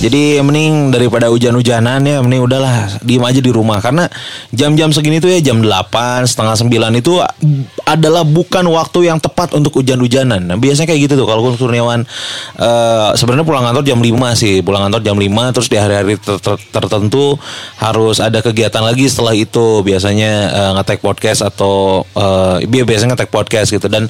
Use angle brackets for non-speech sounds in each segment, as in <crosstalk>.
Jadi mending daripada hujan-hujanan ya mending udahlah diem aja di rumah. Karena jam-jam segini tuh ya jam 8 setengah 9 itu adalah bukan waktu yang tepat untuk hujan-hujanan. Nah, biasanya kayak gitu tuh kalau Kurniawan uh, sebenarnya pulang kantor jam 5 sih, pulang kantor jam 5 terus di hari-hari ter ter tertentu harus ada kegiatan lagi setelah itu. Biasanya uh, ngetek podcast atau uh, biasanya ngetek podcast gitu. Dan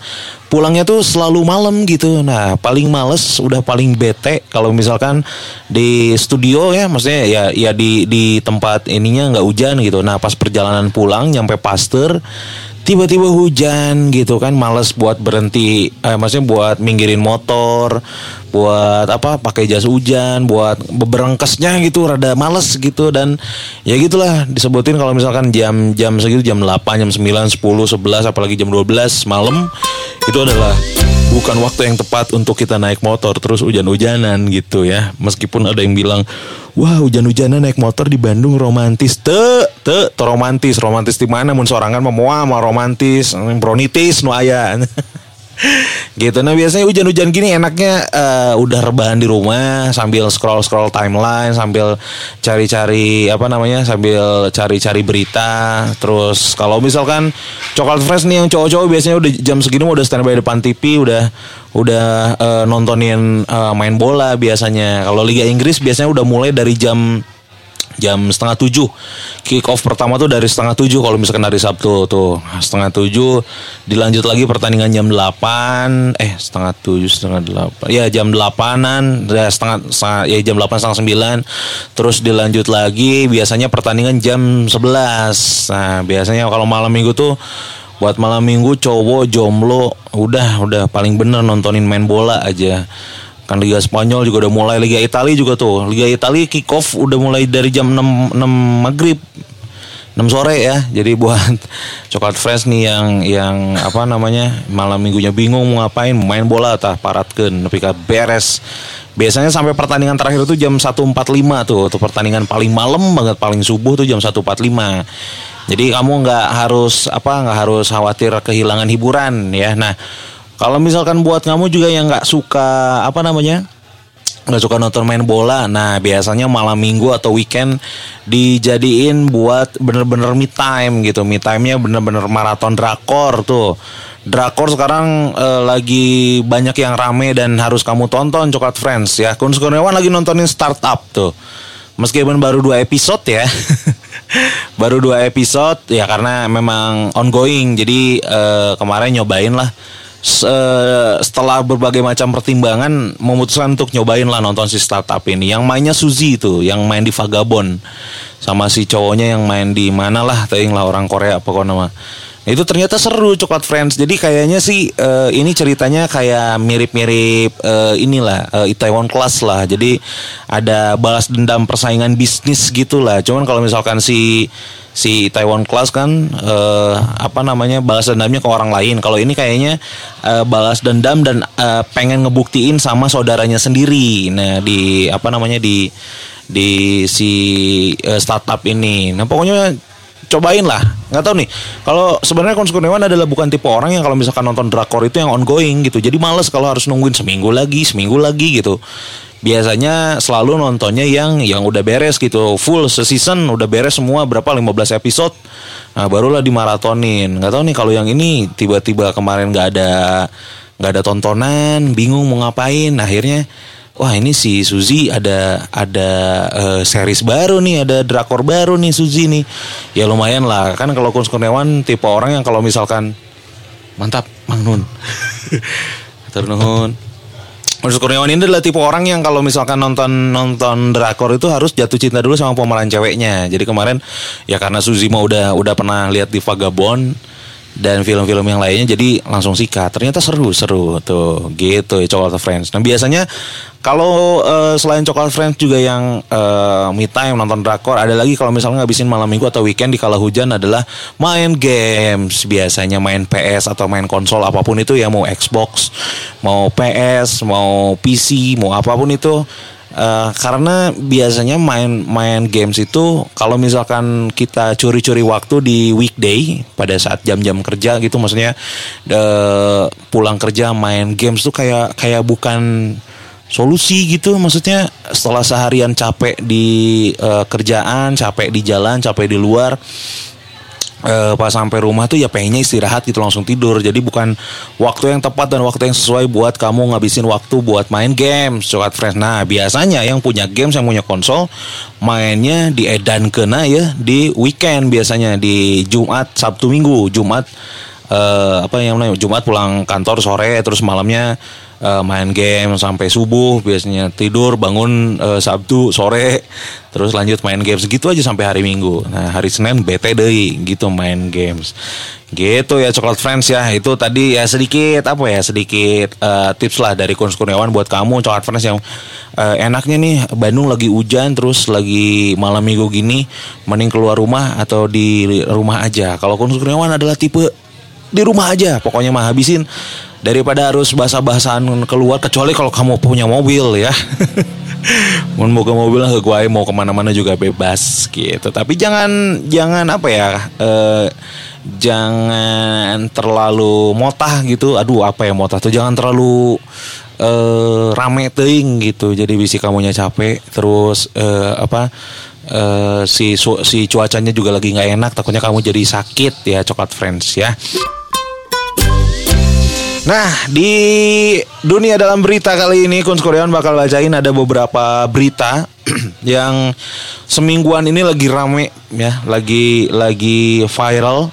pulangnya tuh selalu malam gitu. Nah, paling males udah paling bete kalau misalkan di studio ya maksudnya ya ya di di tempat ininya nggak hujan gitu. Nah, pas perjalanan pulang nyampe Pasteur tiba-tiba hujan gitu kan males buat berhenti eh, maksudnya buat minggirin motor buat apa pakai jas hujan buat beberengkesnya gitu rada males gitu dan ya gitulah disebutin kalau misalkan jam jam segitu jam 8 jam 9 10 11 apalagi jam 12 malam itu adalah bukan waktu yang tepat untuk kita naik motor terus hujan-hujanan gitu ya. Meskipun ada yang bilang, wah hujan-hujanan naik motor di Bandung romantis. Te, te, te romantis. Romantis di mana? Mun sorangan mau mau romantis, bronitis nu aya. <laughs> gitu. Nah biasanya hujan-hujan gini enaknya uh, udah rebahan di rumah sambil scroll-scroll timeline, sambil cari-cari apa namanya, sambil cari-cari berita. Terus kalau misalkan coklat fresh nih yang cowok-cowok biasanya udah jam segini udah standby depan TV, udah udah uh, nontonin uh, main bola biasanya. Kalau Liga Inggris biasanya udah mulai dari jam jam setengah tujuh. Kick off pertama tuh dari setengah tujuh kalau misalkan hari Sabtu tuh. Setengah tujuh dilanjut lagi pertandingan jam delapan eh setengah tujuh setengah delapan. Ya jam delapanan ya setengah, setengah ya jam delapan setengah sembilan. Terus dilanjut lagi biasanya pertandingan jam sebelas. Nah biasanya kalau malam minggu tuh buat malam minggu cowok jomblo udah udah paling bener nontonin main bola aja Kan Liga Spanyol juga udah mulai, Liga Italia juga tuh. Liga Italia kick off udah mulai dari jam 6 6 maghrib. 6 sore ya. Jadi buat <laughs> coklat fresh nih yang yang apa namanya malam minggunya bingung mau ngapain, main bola tah paratkeun nepi ka beres. Biasanya sampai pertandingan terakhir itu jam 1.45 tuh, tuh pertandingan paling malam banget paling subuh tuh jam 1.45. Jadi kamu nggak harus apa nggak harus khawatir kehilangan hiburan ya. Nah, kalau misalkan buat kamu juga yang nggak suka apa namanya nggak suka nonton main bola, nah biasanya malam minggu atau weekend dijadiin buat bener-bener me time gitu. Me time-nya bener-bener maraton drakor tuh. Drakor sekarang eh, lagi banyak yang rame dan harus kamu tonton Coklat Friends ya. Kun Kurniawan lagi nontonin startup tuh. Meskipun baru dua episode ya. <laughs> baru dua episode ya karena memang ongoing. Jadi eh, kemarin nyobain lah setelah berbagai macam pertimbangan memutuskan untuk nyobain lah nonton si startup ini. Yang mainnya Suzy itu yang main di Vagabond. Sama si cowoknya yang main di mana lah tayang lah orang Korea pokoknya mah itu ternyata seru coklat friends jadi kayaknya sih uh, ini ceritanya kayak mirip-mirip uh, inilah uh, Itaewon Class lah jadi ada balas dendam persaingan bisnis gitulah cuman kalau misalkan si si Taiwan Class kan uh, apa namanya balas dendamnya ke orang lain. Kalau ini kayaknya uh, balas dendam dan uh, pengen ngebuktiin sama saudaranya sendiri. Nah di apa namanya di di si uh, startup ini. Nah pokoknya cobain lah. Nggak tahu nih. Kalau sebenarnya Kons Kurniawan adalah bukan tipe orang yang kalau misalkan nonton drakor itu yang ongoing gitu. Jadi males kalau harus nungguin seminggu lagi seminggu lagi gitu. Biasanya selalu nontonnya yang yang udah beres gitu. Full season udah beres semua berapa? 15 episode. Nah barulah dimaratonin. Nggak tahu nih kalau yang ini tiba-tiba kemarin nggak ada nggak ada tontonan bingung mau ngapain. Akhirnya wah ini si Suzy ada ada uh, series baru nih ada drakor baru nih Suzy nih. Ya lumayan lah. Kan kalau Kun Kurniawan tipe orang yang kalau misalkan mantap Mang Nun. <laughs> Turnuhun Maksud Kurniawan ini adalah tipe orang yang kalau misalkan nonton nonton drakor itu harus jatuh cinta dulu sama pemeran ceweknya. Jadi kemarin ya karena Suzy mau udah udah pernah lihat di Vagabond dan film-film yang lainnya jadi langsung sikat. Ternyata seru seru tuh gitu ya Coklat Friends. Nah biasanya kalau uh, selain Coklat Friends juga yang uh, me time nonton drakor ada lagi kalau misalnya ngabisin malam minggu atau weekend di kala hujan adalah main games. Biasanya main PS atau main konsol apa pun itu ya mau Xbox mau PS mau PC mau apa pun itu Uh, karena biasanya main main games itu kalau misalkan kita curi-curi waktu di weekday pada saat jam-jam kerja gitu maksudnya uh, pulang kerja main games tuh kayak kayak bukan solusi gitu. Maksudnya setelah seharian capek di uh, kerjaan capek di jalan capek di luar uh, pas sampai rumah tuh ya pengennya istirahat gitu langsung tidur. Jadi bukan waktu yang tepat dan waktu yang sesuai buat kamu ngabisin waktu buat main games coklat friends. Nah biasanya yang punya games yang punya konsol mainnya di edan kena ya di weekend biasanya di Jumat Sabtu Minggu. Jumat uh, apa yang namanya Jumat pulang kantor sore terus malamnya uh, main game sampai subuh biasanya tidur bangun uh, Sabtu sore terus lanjut main games. Gitu aja sampai hari Minggu. Nah hari Senin bete deh gitu main games. Gitu ya coklat friends ya. Itu tadi ya sedikit apa ya sedikit uh, tips lah dari Kunz Kurniawan buat kamu coklat friends yang uh, enaknya nih Bandung lagi hujan terus lagi malam minggu gini mending keluar rumah atau di rumah aja. Kalau Kunz Kurniawan adalah tipe di rumah aja. Pokoknya mah habisin. Daripada harus basah-basahan keluar kecuali kalau kamu punya mobil ya. <laughs> Mau ke mobil ke gue mau ke mana-mana juga bebas gitu. Tapi jangan jangan apa ya eh, jangan terlalu motah gitu. Aduh apa ya motah tuh? Jangan terlalu eh, rame ting gitu. Jadi bisi kamunya capek terus eh, apa eh, si si cuacanya juga lagi nggak enak takutnya kamu jadi sakit ya coklat friends ya Nah, di dunia dalam berita kali ini Kunz Korean bakal bacain ada beberapa berita <clears throat> yang semingguan ini lagi rame ya, lagi lagi viral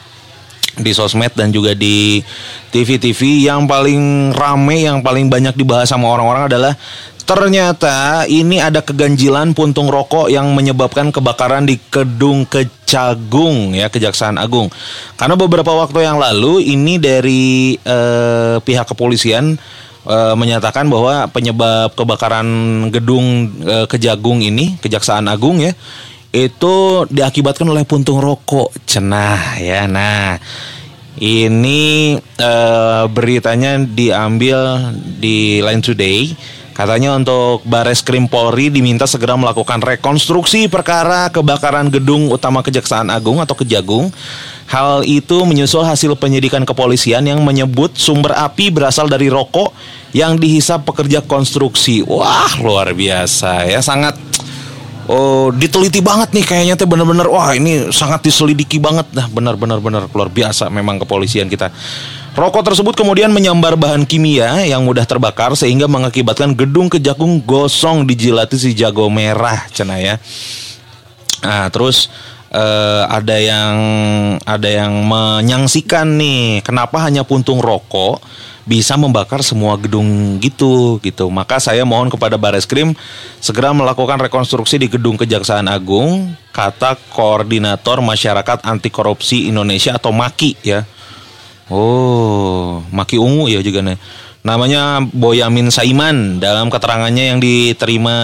di sosmed dan juga di TV-TV yang paling rame yang paling banyak dibahas sama orang-orang adalah Ternyata ini ada keganjilan puntung rokok yang menyebabkan kebakaran di Kedung Kejagung ya Kejaksaan Agung. Karena beberapa waktu yang lalu ini dari eh, pihak kepolisian eh, menyatakan bahwa penyebab kebakaran gedung eh, Kejagung ini Kejaksaan Agung ya itu diakibatkan oleh puntung rokok cenah ya. Nah, ini eh, beritanya diambil di Line Today Katanya untuk Bares Krim Polri diminta segera melakukan rekonstruksi perkara kebakaran gedung utama Kejaksaan Agung atau Kejagung. Hal itu menyusul hasil penyidikan kepolisian yang menyebut sumber api berasal dari rokok yang dihisap pekerja konstruksi. Wah, luar biasa ya, sangat Oh, diteliti banget nih kayaknya tuh bener-bener wah ini sangat diselidiki banget dah benar-benar benar luar biasa memang kepolisian kita. Rokok tersebut kemudian menyambar bahan kimia yang mudah terbakar sehingga mengakibatkan gedung kejagung gosong dijilati si jago merah cina ya. Nah, terus uh, ada yang ada yang menyangsikan nih kenapa hanya puntung rokok bisa membakar semua gedung gitu gitu. Maka saya mohon kepada Bareskrim segera melakukan rekonstruksi di gedung Kejaksaan Agung kata Koordinator Masyarakat Anti Korupsi Indonesia atau MAKI ya. Oh, Maki Ungu ya juga nih. Namanya Boyamin Saiman dalam keterangannya yang diterima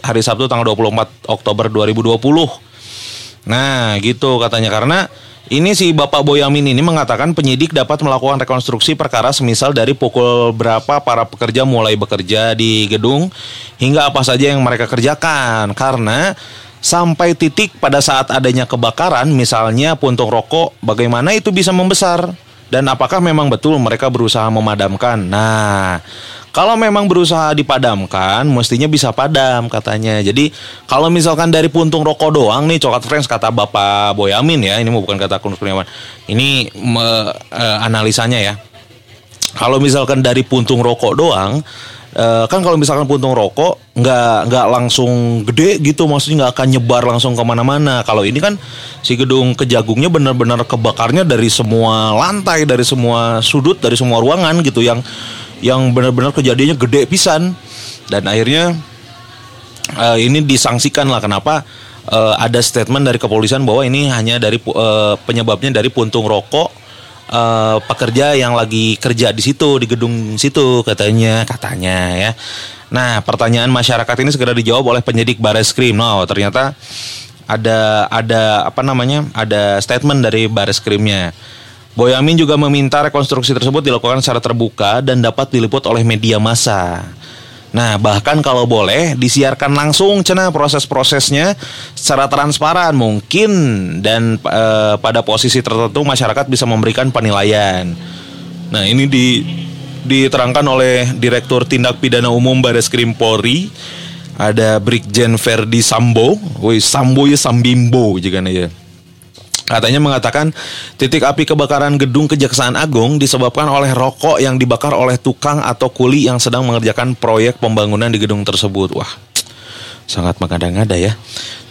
hari Sabtu tanggal 24 Oktober 2020. Nah, gitu katanya karena ini si Bapak Boyamin ini mengatakan penyidik dapat melakukan rekonstruksi perkara semisal dari pukul berapa para pekerja mulai bekerja di gedung hingga apa saja yang mereka kerjakan karena sampai titik pada saat adanya kebakaran misalnya puntung rokok bagaimana itu bisa membesar dan apakah memang betul mereka berusaha memadamkan? Nah, kalau memang berusaha dipadamkan, mestinya bisa padam katanya. Jadi kalau misalkan dari puntung rokok doang nih, coklat friends kata Bapak Boyamin ya, ini bukan kata Kunus Kurniawan. Ini me, uh, analisanya ya. Kalau misalkan dari puntung rokok doang, uh, kan kalau misalkan puntung rokok nggak nggak langsung gede gitu maksudnya nggak akan nyebar langsung ke mana-mana. Kalau ini kan si gedung kejagungnya benar-benar kebakarnya dari semua lantai dari semua sudut dari semua ruangan gitu yang yang benar-benar kejadiannya gede pisan. Dan akhirnya uh, ini disangsikan lah kenapa uh, ada statement dari kepolisian bahwa ini hanya dari uh, penyebabnya dari puntung rokok uh, pekerja yang lagi kerja di situ di gedung situ katanya katanya ya. Nah pertanyaan masyarakat ini segera dijawab oleh penyidik Bareskrim. No ternyata ada ada apa namanya ada statement dari Bareskrimnya. Boyamin juga meminta rekonstruksi tersebut dilakukan secara terbuka dan dapat diliput oleh media massa. Nah, bahkan kalau boleh disiarkan langsung cina proses-prosesnya secara transparan mungkin dan e, pada posisi tertentu masyarakat bisa memberikan penilaian. Nah, ini di diterangkan oleh Direktur Tindak Pidana Umum Baris Krim Polri ada Brigjen Ferdi Sambo, woi Sambo ya Sambimbo jika ya. Katanya mengatakan titik api kebakaran gedung Kejaksaan Agung disebabkan oleh rokok yang dibakar oleh tukang atau kuli yang sedang mengerjakan proyek pembangunan di gedung tersebut. Wah, sangat mengada-ngada ya.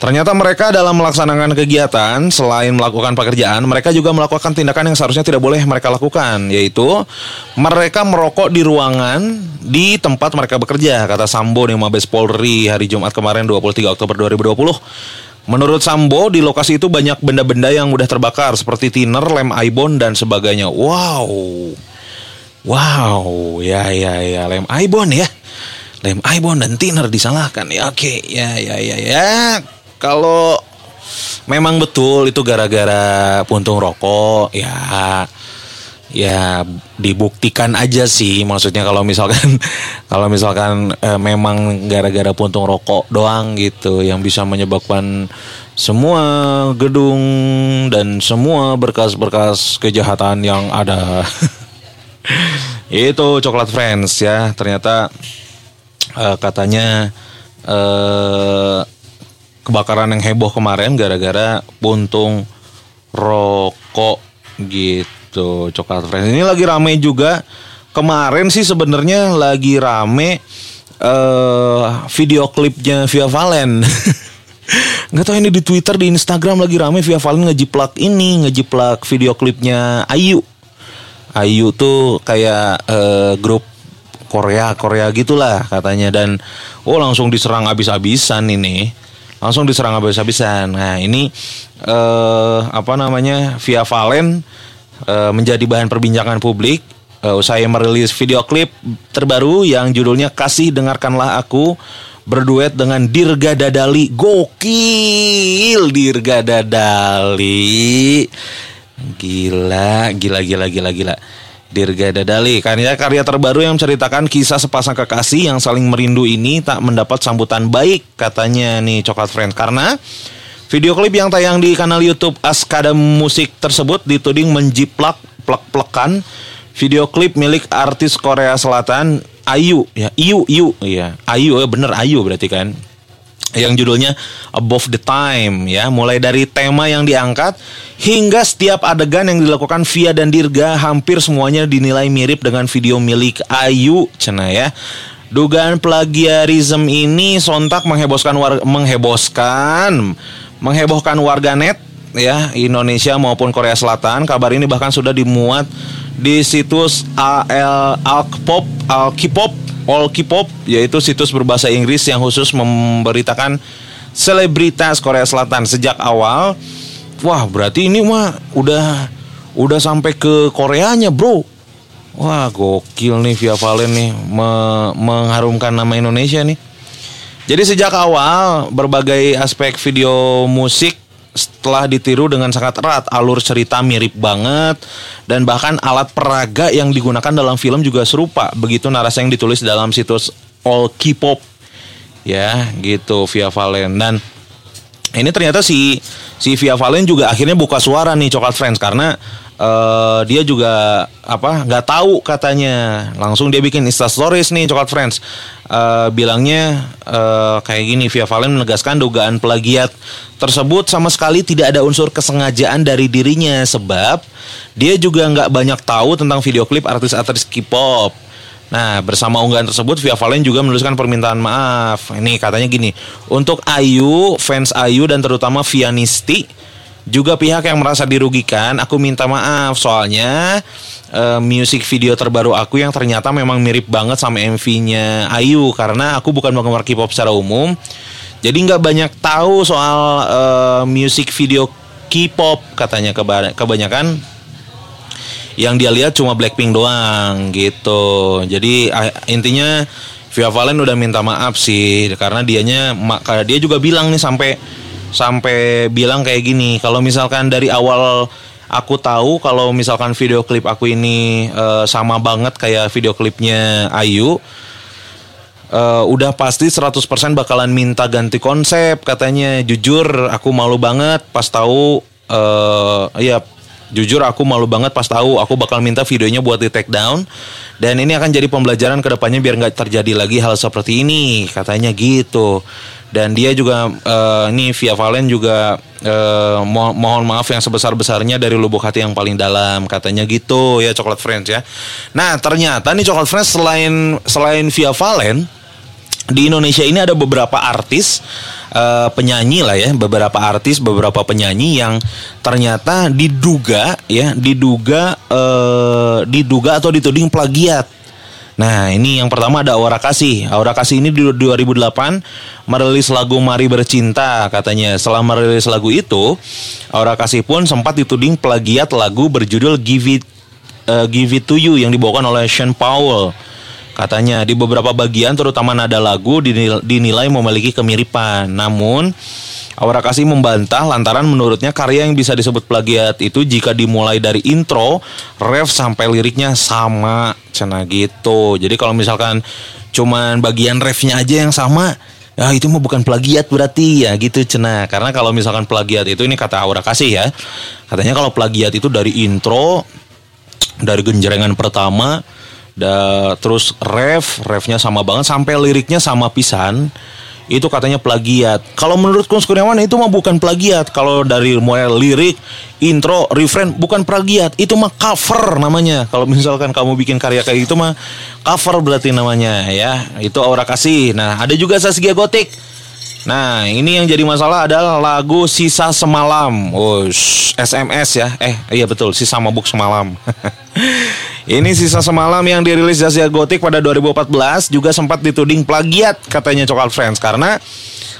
Ternyata mereka dalam melaksanakan kegiatan selain melakukan pekerjaan, mereka juga melakukan tindakan yang seharusnya tidak boleh mereka lakukan, yaitu mereka merokok di ruangan di tempat mereka bekerja, kata Sambo di Mabes Polri hari Jumat kemarin 23 Oktober 2020. Menurut Sambo, di lokasi itu banyak benda-benda yang mudah terbakar seperti thinner, lem ibon dan sebagainya. Wow. Wow, ya ya ya lem ibon ya. Lem ibon dan thinner disalahkan. Ya oke, ya ya ya ya. Kalau memang betul itu gara-gara puntung rokok, ya ya dibuktikan aja sih. Maksudnya kalau misalkan <laughs> kalau misalkan e, memang gara-gara puntung rokok doang gitu yang bisa menyebabkan semua gedung dan semua berkas-berkas kejahatan yang ada. <laughs> Itu coklat friends ya. Ternyata e, katanya e, kebakaran yang heboh kemarin gara-gara puntung rokok gitu gitu coklat friends ini lagi rame juga. Kemarin sih sebenarnya lagi rame uh, video klipnya Via Valen. <laughs> Nggak tahu ini di Twitter di Instagram lagi rame Via Valen ngejiplak ini ngejiplak video klipnya Ayu. Ayu tuh kayak uh, grup Korea Korea gitulah katanya. Dan oh langsung diserang abis-abisan ini. Langsung diserang abis-abisan nah ini uh, apa namanya Via Valen uh, menjadi bahan perbincangan publik uh, usai merilis video klip terbaru yang judulnya Kasih Dengarkanlah Aku berduet dengan Dirga Dadali. Gokil Dirga Dadali. Gila, gila, gila, gila, gila. Dirga Dadali karya karya terbaru yang menceritakan kisah sepasang kekasih yang saling merindu ini tak mendapat sambutan baik katanya nih Coklat Friends karena Video klip yang tayang di kanal YouTube Askada Musik tersebut dituding menjiplak plek-plekan. Video klip milik artis Korea Selatan Ayu ya Ayu Ayu ya Ayu ya bener Ayu berarti kan. Yang judulnya Above the Time ya. Mulai dari tema yang diangkat hingga setiap adegan yang dilakukan Via dan Dirga hampir semuanya dinilai mirip dengan video milik Ayu cina ya. Dugaan plagiarisme ini sontak menghebohkan war menghebohkan menghebohkan warganet ya Indonesia maupun Korea Selatan. Kabar ini bahkan sudah dimuat di situs AL Alkpop, Alkipop, Alkipop yaitu situs berbahasa Inggris yang khusus memberitakan selebritas Korea Selatan sejak awal. Wah, berarti ini mah udah udah sampai ke Koreanya, Bro. Wah, gokil nih Via Valen nih me mengharumkan nama Indonesia nih. Jadi sejak awal berbagai aspek video musik setelah ditiru dengan sangat erat, alur cerita mirip banget dan bahkan alat peraga yang digunakan dalam film juga serupa. Begitu narasi yang ditulis dalam situs All K-pop. Ya, gitu Via Valen. Dan ini ternyata si si Via Valen juga akhirnya buka suara nih Coklat Friends. Karena uh, dia juga apa nggak tahu katanya. Langsung dia bikin insta stories nih coklat friends uh, bilangnya uh, kayak gini via Valen menegaskan dugaan plagiat tersebut sama sekali tidak ada unsur kesengajaan dari dirinya sebab dia juga nggak banyak tahu tentang video klip artis-artis K-pop Nah, bersama unggahan tersebut, Via Valen juga menuliskan permintaan maaf. Ini katanya gini, untuk Ayu, fans Ayu dan terutama Vianisti, juga pihak yang merasa dirugikan, aku minta maaf soalnya uh, music video terbaru aku yang ternyata memang mirip banget sama MV-nya Ayu karena aku bukan penggemar K-pop secara umum. Jadi nggak banyak tahu soal uh, music video K-pop katanya kebanyakan yang dia lihat cuma Blackpink doang gitu. Jadi intinya Via Valen udah minta maaf sih karena dianya dia juga bilang nih sampai sampai bilang kayak gini kalau misalkan dari awal aku tahu kalau misalkan video klip aku ini uh, sama banget kayak video klipnya Ayu uh, udah pasti 100% bakalan minta ganti konsep katanya. Jujur aku malu banget pas tahu uh, ya Jujur aku malu banget pas tahu aku bakal minta videonya buat di take down dan ini akan jadi pembelajaran ke depannya biar nggak terjadi lagi hal seperti ini katanya gitu. Dan dia juga uh, ini via Valen juga uh, mo mohon maaf yang sebesar besarnya dari lubuk hati yang paling dalam katanya gitu ya coklat friends ya. Nah ternyata nih coklat friends selain selain via Valen di Indonesia ini ada beberapa artis uh, penyanyi lah ya, beberapa artis, beberapa penyanyi yang ternyata diduga ya, diduga uh, diduga atau dituding plagiat. Nah, ini yang pertama ada Aura Kasih. Aura Kasih ini di 2008 merilis lagu Mari Bercinta katanya. Setelah merilis lagu itu, Aura Kasih pun sempat dituding plagiat lagu berjudul Give It uh, Give It To You yang dibawakan oleh Sean Powell. Katanya di beberapa bagian terutama nada lagu dinilai, memiliki kemiripan. Namun Aura Kasih membantah lantaran menurutnya karya yang bisa disebut plagiat itu jika dimulai dari intro, ref sampai liriknya sama, cina gitu. Jadi kalau misalkan cuman bagian refnya aja yang sama, ya itu mah bukan plagiat berarti ya gitu cina. Karena kalau misalkan plagiat itu ini kata Aura Kasih ya, katanya kalau plagiat itu dari intro, dari genjrengan pertama da, terus ref refnya sama banget sampai liriknya sama pisan itu katanya plagiat. Kalau menurut Kun Kurniawan itu mah bukan plagiat. Kalau dari mulai lirik, intro, refrain bukan plagiat. Itu mah cover namanya. Kalau misalkan kamu bikin karya kayak gitu mah cover berarti namanya ya. Itu Aura Kasih. Nah, ada juga Saskia Gotik. Nah, ini yang jadi masalah adalah lagu Sisa Semalam. Oh, SMS ya. Eh, iya betul, Sisa Mabuk Semalam. <laughs> Ini sisa semalam yang dirilis Zasia Gotik pada 2014 juga sempat dituding plagiat katanya Cokal Friends karena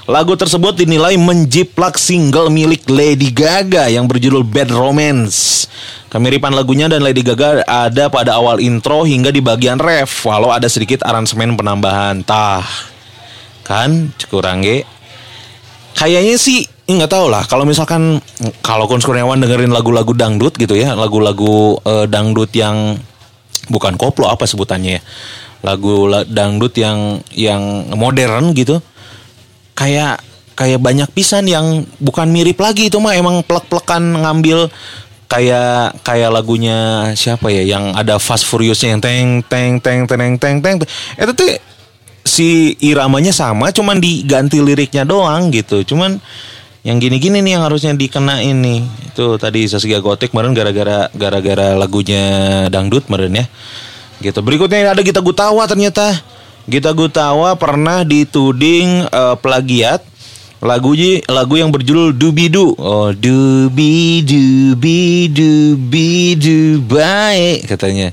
lagu tersebut dinilai menjiplak single milik Lady Gaga yang berjudul Bad Romance. Kemiripan lagunya dan Lady Gaga ada pada awal intro hingga di bagian ref walau ada sedikit aransemen penambahan. Tah. Kan kurang Kayaknya sih nggak tahu lah kalau misalkan kalau Kun Kurniawan dengerin lagu-lagu dangdut gitu ya lagu-lagu uh, dangdut yang bukan koplo apa sebutannya ya? Lagu dangdut yang yang modern gitu. Kayak kayak banyak pisan yang bukan mirip lagi itu mah emang plek-plekan ngambil kayak kayak lagunya siapa ya yang ada Fast Furiousnya yang teng teng teng teng teng teng. Itu tuh si iramanya sama cuman diganti liriknya doang gitu. Cuman yang gini-gini nih yang harusnya dikenain nih. Itu tadi Saskia Gotik kemarin gara-gara gara-gara lagunya dangdut kemarin ya. Gitu. Berikutnya ada Gita Gutawa ternyata. Gita Gutawa pernah dituding uh, plagiat lagu lagu yang berjudul Dubidu. Oh Dubidu Dubidu Dubidu baik katanya.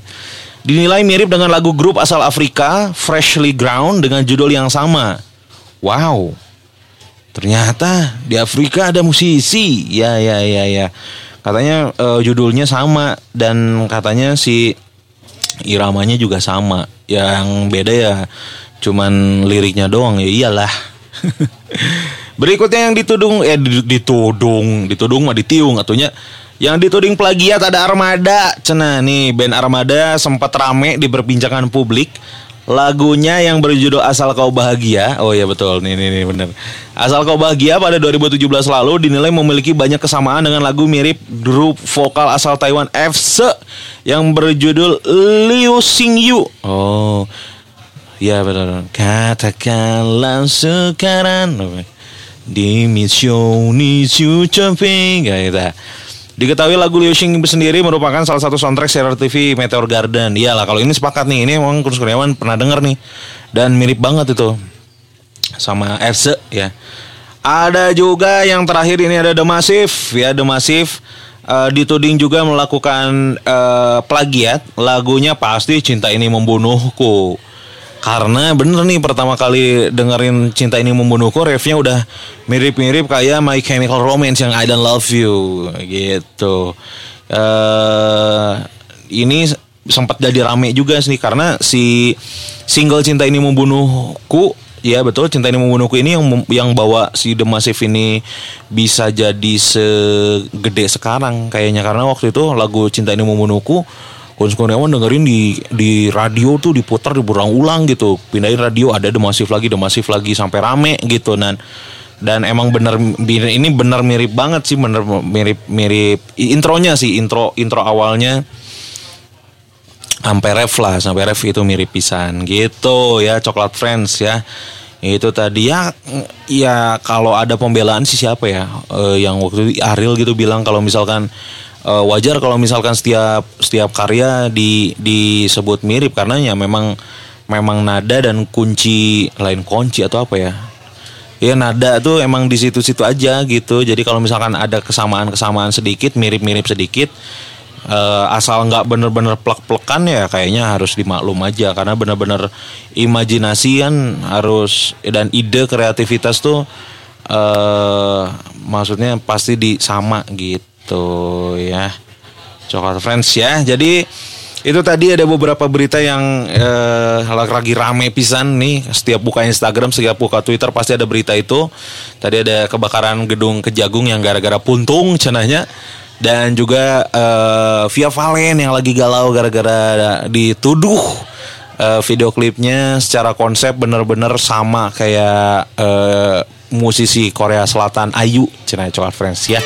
Dinilai mirip dengan lagu grup asal Afrika Freshly Ground dengan judul yang sama. Wow Ternyata di Afrika ada musisi. Ya ya ya ya. Katanya uh, judulnya sama dan katanya si iramanya juga sama. Yang beda ya cuman liriknya doang ya iyalah. <laughs> Berikutnya yang ditudung eh ditudung, ditudung mah ditiung atunya yang dituding plagiat ada Armada. Cena nih band Armada sempat rame di perbincangan publik lagunya yang berjudul Asal Kau Bahagia. Oh iya betul, nih nih, nih bener. Asal Kau Bahagia pada 2017 lalu dinilai memiliki banyak kesamaan dengan lagu mirip grup vokal asal Taiwan FC yang berjudul Liu Xing Yu. Oh. Ya betul. Katakanlah sekarang di misioni Ceping kayak gitu. Diketahui lagu Liu Xing sendiri merupakan salah satu soundtrack serial TV Meteor Garden. Iyalah kalau ini sepakat nih, ini emang Kurus Kurniawan pernah denger nih. Dan mirip banget itu sama FC ya. Ada juga yang terakhir ini ada The Massive ya The Massive uh, dituding juga melakukan uh, plagiat lagunya pasti cinta ini membunuhku karena bener nih pertama kali dengerin Cinta Ini Membunuhku refnya udah mirip-mirip kayak My Chemical Romance yang I Don't Love You gitu. Uh, ini sempat jadi rame juga sih karena si single Cinta Ini Membunuhku Ya betul Cinta Ini Membunuhku ini yang yang bawa si The Massive ini bisa jadi segede sekarang kayaknya karena waktu itu lagu Cinta Ini Membunuhku Kunz Kurniawan dengerin di di radio tuh diputar diulang-ulang gitu. Pindahin radio ada demasif lagi demasif lagi sampai rame gitu dan dan emang bener ini bener mirip banget sih bener mirip mirip intronya sih intro intro awalnya. Sampai ref lah sampai ref itu mirip pisan. Gitu ya coklat friends ya. Itu tadi ya ya kalau ada pembelaan sih siapa ya uh, yang waktu itu Ariel gitu bilang kalau misalkan uh, wajar kalau misalkan setiap setiap karya di disebut mirip karena ya memang memang nada dan kunci lain kunci atau apa ya? Ya nada tuh emang di situ-situ aja gitu. Jadi kalau misalkan ada kesamaan-kesamaan sedikit mirip-mirip sedikit uh, asal nggak bener-bener plek-plekan ya kayaknya harus dimaklum aja. Karena bener-bener imajinasi kan harus dan ide kreativitas tuh uh, maksudnya pasti di sama gitu ya coklat friends ya jadi itu tadi ada beberapa berita yang eh, lagi rame pisan nih. Setiap buka Instagram, setiap buka Twitter pasti ada berita itu. Tadi ada kebakaran gedung Kejagung yang gara-gara puntung cenahnya dan juga uh, Via Valen yang lagi galau gara-gara dituduh uh, video klipnya secara konsep bener-bener sama kayak uh, musisi Korea Selatan Ayu Cina Coklat Friends ya.